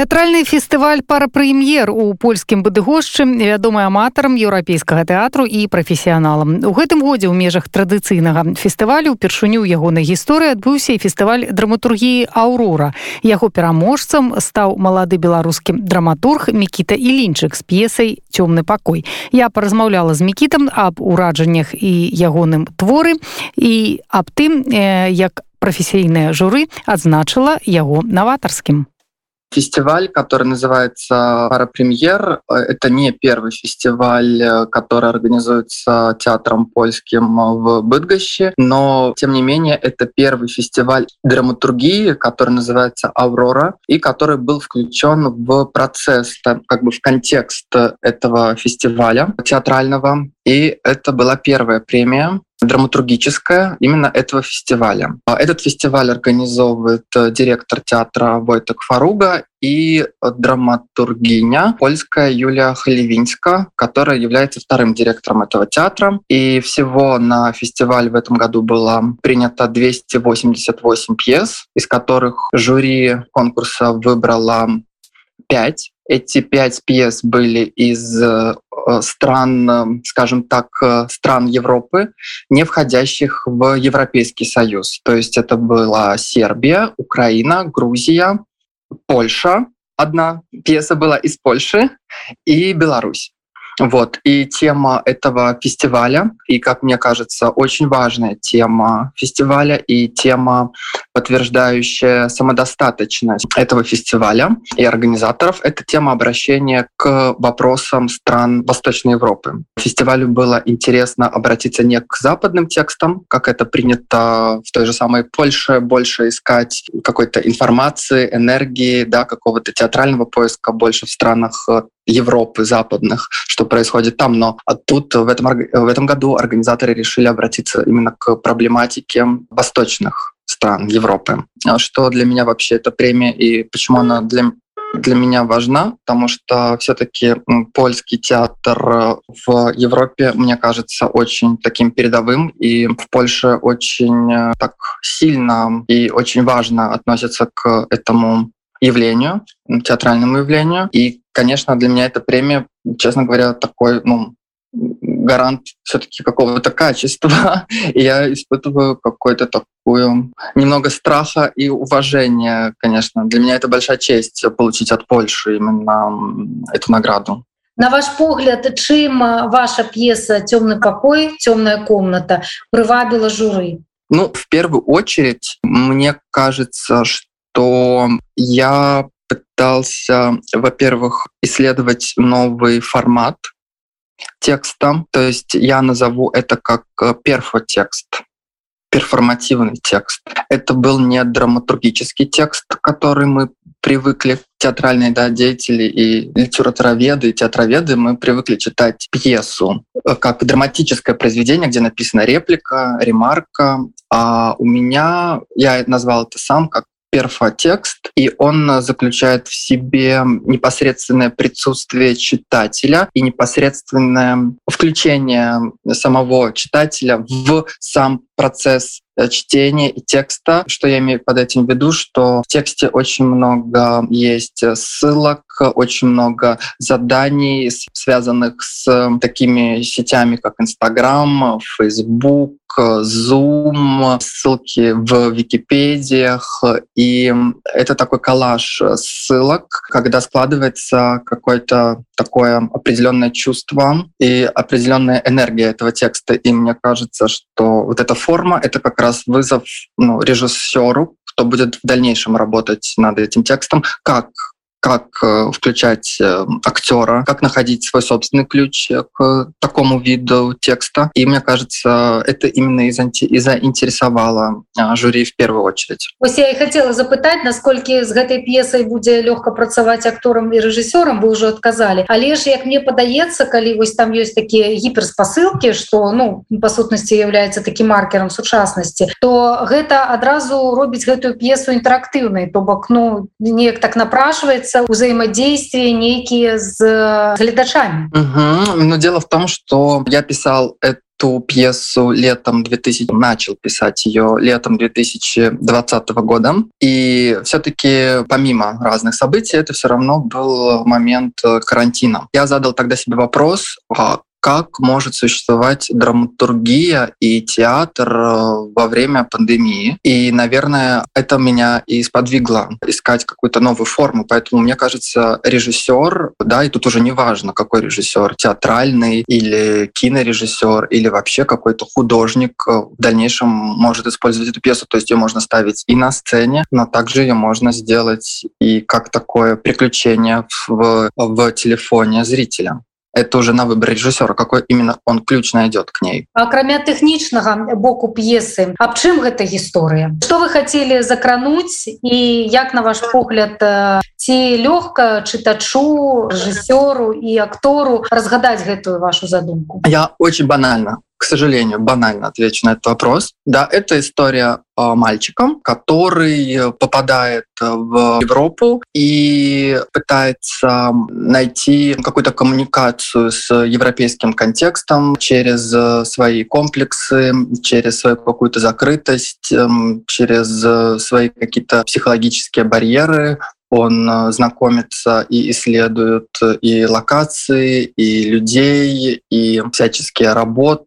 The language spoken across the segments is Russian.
Тэатральны фестываль парапрэм'ер у польскім бадыгошчы вядомы аматарам еўрапейскага тэатру і прафесіяналам. У гэтым годзе ў межах традыцыйнага фестывалю упершыню ягонай гісторыі адбыўся і фестываль драматургіі аўрора яго пераможцам стаў малады беларускі драматург мікіта і лінчык з п'есай цёмны пакой я паразмаўляла з мікітам аб ураджаннях і ягоным творы і аб тым як прафесійнае журы адзначыла яго наватарскім Фестиваль, который называется «Парапремьер», это не первый фестиваль, который организуется театром польским в Быдгоще, но, тем не менее, это первый фестиваль драматургии, который называется «Аврора», и который был включен в процесс, как бы в контекст этого фестиваля театрального. И это была первая премия драматургическая именно этого фестиваля. А этот фестиваль организовывает э, директор театра Войтек Фаруга и драматургиня польская Юлия Халевинска, которая является вторым директором этого театра. И всего на фестиваль в этом году было принято 288 пьес, из которых жюри конкурса выбрало 5 эти пять пьес были из э, стран, скажем так, э, стран Европы, не входящих в Европейский Союз. То есть это была Сербия, Украина, Грузия, Польша. Одна пьеса была из Польши и Беларусь. Вот. И тема этого фестиваля, и, как мне кажется, очень важная тема фестиваля и тема, подтверждающая самодостаточность этого фестиваля и организаторов, это тема обращения к вопросам стран Восточной Европы. Фестивалю было интересно обратиться не к западным текстам, как это принято в той же самой Польше, больше искать какой-то информации, энергии, да, какого-то театрального поиска больше в странах Европы западных, что происходит там. Но тут в этом, в этом году организаторы решили обратиться именно к проблематике восточных стран Европы. Что для меня вообще эта премия и почему она для для меня важна, потому что все-таки польский театр в Европе, мне кажется, очень таким передовым, и в Польше очень э, так сильно и очень важно относятся к этому явлению, театральному явлению. И, конечно, для меня эта премия, честно говоря, такой, ну, гарант все-таки какого-то качества. И я испытываю какую-то такую немного страха и уважения, конечно. Для меня это большая честь получить от Польши именно эту награду. На ваш погляд, чым ваша пьеса «Темный покой», «Темная комната» привабила жюри? Ну, в первую очередь, мне кажется, что то я пытался, во-первых, исследовать новый формат текста. То есть я назову это как э, перфотекст, перформативный текст. Это был не драматургический текст, который мы привыкли, театральные да, деятели и литературоведы, и театроведы, мы привыкли читать пьесу э, как драматическое произведение, где написана реплика, ремарка. А у меня, я назвал это сам как перфотекст, и он заключает в себе непосредственное присутствие читателя и непосредственное включение самого читателя в сам процесс Э, чтения и текста. Что я имею под этим в виду, что в тексте очень много есть ссылок, очень много заданий, связанных с такими сетями, как Инстаграм, Фейсбук, Zoom, ссылки в Википедиях. И это такой коллаж ссылок, когда складывается какое-то такое определенное чувство и определенная энергия этого текста. И мне кажется, что вот эта форма — это как раз вызов ну, режиссеру, кто будет в дальнейшем работать над этим текстом, как как э, включать э, актера, как находить свой собственный ключ к такому виду текста. И мне кажется, это именно и, занти... и заинтересовало жюрі в первую очередь. Вось я і хацела запытаць, насколькі з гэтай п'есай будзе лёгка працаваць акторам і рэжысёрам вы ўжо адказалі. Але ж як мне падаецца, калі вось там ёсць такія гіперспасылкі, што ну па сутнасці являецца такім маркерам сучаснасці, то гэта адразу робіць гэтую п'есу інтэрактыўнай, то бок ну неяк так напрашваецца атрымліваецца ўзаемадзействие нейкія з гледачами угу. но дело в том что я писал это эту пьесу летом 2000 начал писать ее летом 2020 года. И все-таки помимо разных событий, это все равно был момент карантина. Я задал тогда себе вопрос, а как может существовать драматургия и театр э, во время пандемии. И, наверное, это меня и сподвигло искать какую-то новую форму. Поэтому, мне кажется, режиссер, да, и тут уже не важно, какой режиссер, театральный или кинорежиссер, или вообще какой-то художник э, в дальнейшем может использовать эту пьесу. То есть ее можно ставить и на сцене, но также ее можно сделать и как такое приключение в, в телефоне зрителя это уже на выбор режиссера какой именно он ключ найдет к ней. Акрамя тэхнічнага боку п'есы аб чым гэта гісторыя что вы хотели закрануть і як на ваш погляд ці лёгка чытачу рэжысёру і актору разгадаць гэтую вашу задумку? Я очень банально к сожалению, банально отвечу на этот вопрос. Да, это история мальчиком, который попадает в Европу и пытается найти какую-то коммуникацию с европейским контекстом через свои комплексы, через свою какую-то закрытость, через свои какие-то психологические барьеры, он знакомится и исследует и локации, и людей, и всяческие работы,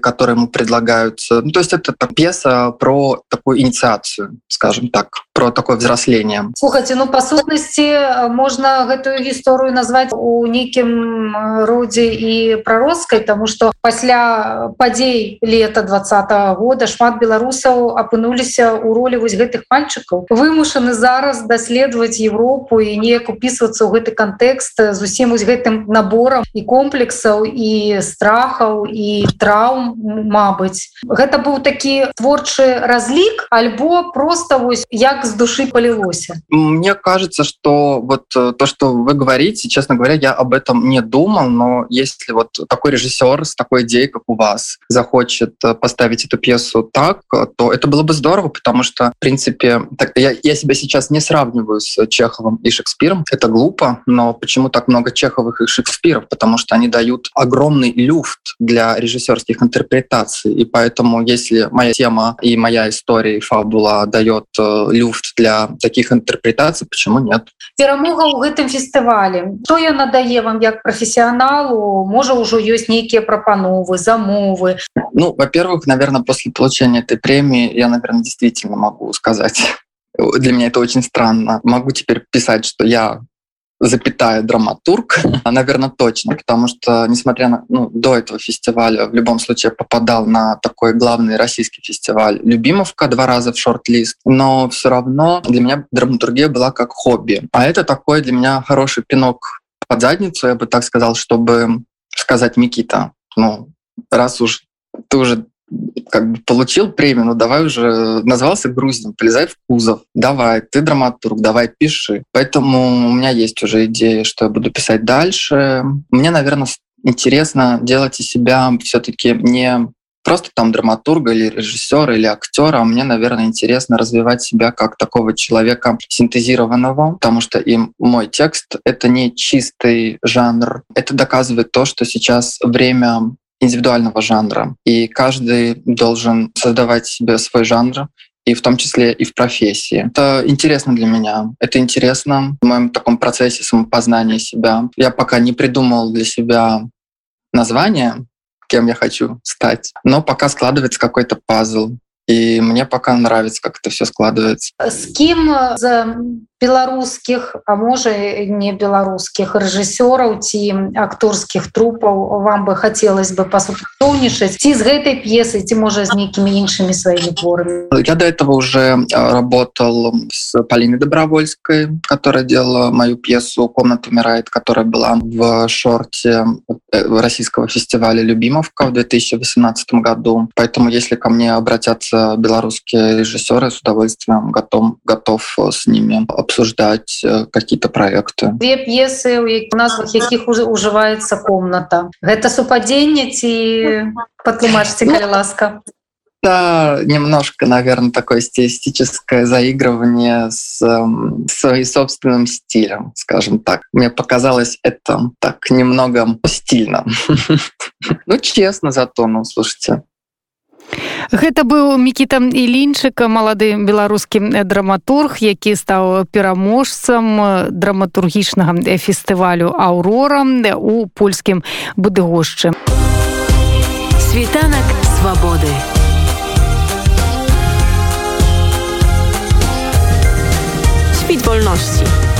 которые ему предлагаются. Ну, то есть это так, пьеса про такую инициацию, скажем так, про такое взросление. Слухайте, ну по сутнасці можна гэтую гісторыю назваць у нейкім родзе і праросткай, тому что пасля падзей лета два -го года шмат беларусаў апынуліся ў ролі вось гэтых мальчыкаў. вымушаны зараз даследаваць Европу і неяк упісвацца ў гэты кантэкст з усім вось гэтым наборам і комплексаў і страхаў і траўм Мабыць гэта быў такі творчы разлік альбо просто вось як с души полилося мне кажется что вот э, то что вы говорите честно говоря я об этом не думал но если вот такой режиссер с такой идеей как у вас захочет э, поставить эту пьесу так то это было бы здорово потому что в принципе так я, я себя сейчас не сравниваю с чеховым и шекспиром это глупо но почему так много чеховых и шекспиров потому что они дают огромный люфт для режиссера актерских интерпретаций. И поэтому, если моя тема и моя история и фабула дает э, люфт для таких интерпретаций, почему нет? Перамога ў гэтым фестывале. Што я надае вам як профессионалу? Можа, уже есть некие прапановы, замовы? Ну, во-первых, наверное, после получения этой премии я, наверное, действительно могу сказать, для меня это очень странно. Могу теперь писать, что я запятая драматург, наверное, точно, потому что, несмотря на ну, до этого фестиваля, в любом случае попадал на такой главный российский фестиваль Любимовка два раза в шорт-лист, но все равно для меня драматургия была как хобби. А это такой для меня хороший пинок под задницу, я бы так сказал, чтобы сказать Микита, ну, раз уж ты уже как бы получил премию, ну давай уже назвался грузин, полезай в кузов, давай, ты драматург, давай пиши. Поэтому у меня есть уже идея, что я буду писать дальше. Мне, наверное, интересно делать из себя все-таки не просто там драматурга или режиссера или актера, а мне, наверное, интересно развивать себя как такого человека синтезированного, потому что и мой текст — это не чистый жанр. Это доказывает то, что сейчас время индивидуального жанра. И каждый должен создавать себе свой жанр, и в том числе и в профессии. Это интересно для меня. Это интересно в моем таком процессе самопознания себя. Я пока не придумал для себя название, кем я хочу стать, но пока складывается какой-то пазл. И мне пока нравится, как это все складывается. С кем за беларускіх а можа не беларускіх рэжысёраў ці акторскіх трупаў вам бы хацелось бы пасупрацоўнічаць ці з гэтай п'есы ці можа з нейкімі іншымі сваімі творамі я до этого уже работал с Полиной добровольской которая делала мою пьесу комната умирает которая была в шорте э, российского фестиваля любимовка в 2018 году. Поэтому если ко мне обратятся белорусские режиссеры с удовольствием готов готов с ними обсуждать э, какие-то проекты две п'есы у назвах якіх уже уживается комната гэта супадзенне ці патлумачце калі ласка Это немножко, наверное, такое стилистическое заигрывание с эм, своим собственным стилем, скажем так. Мне показалось это так немного стильно. Ну, честно зато, ну, слушайте. Гэта быў мікіта ілінчык малады беларускі драматург які стаў пераможцам драматургічнага фестывалю аўрора у польскім будыгошчы. Світанак свабоды. Świt wolności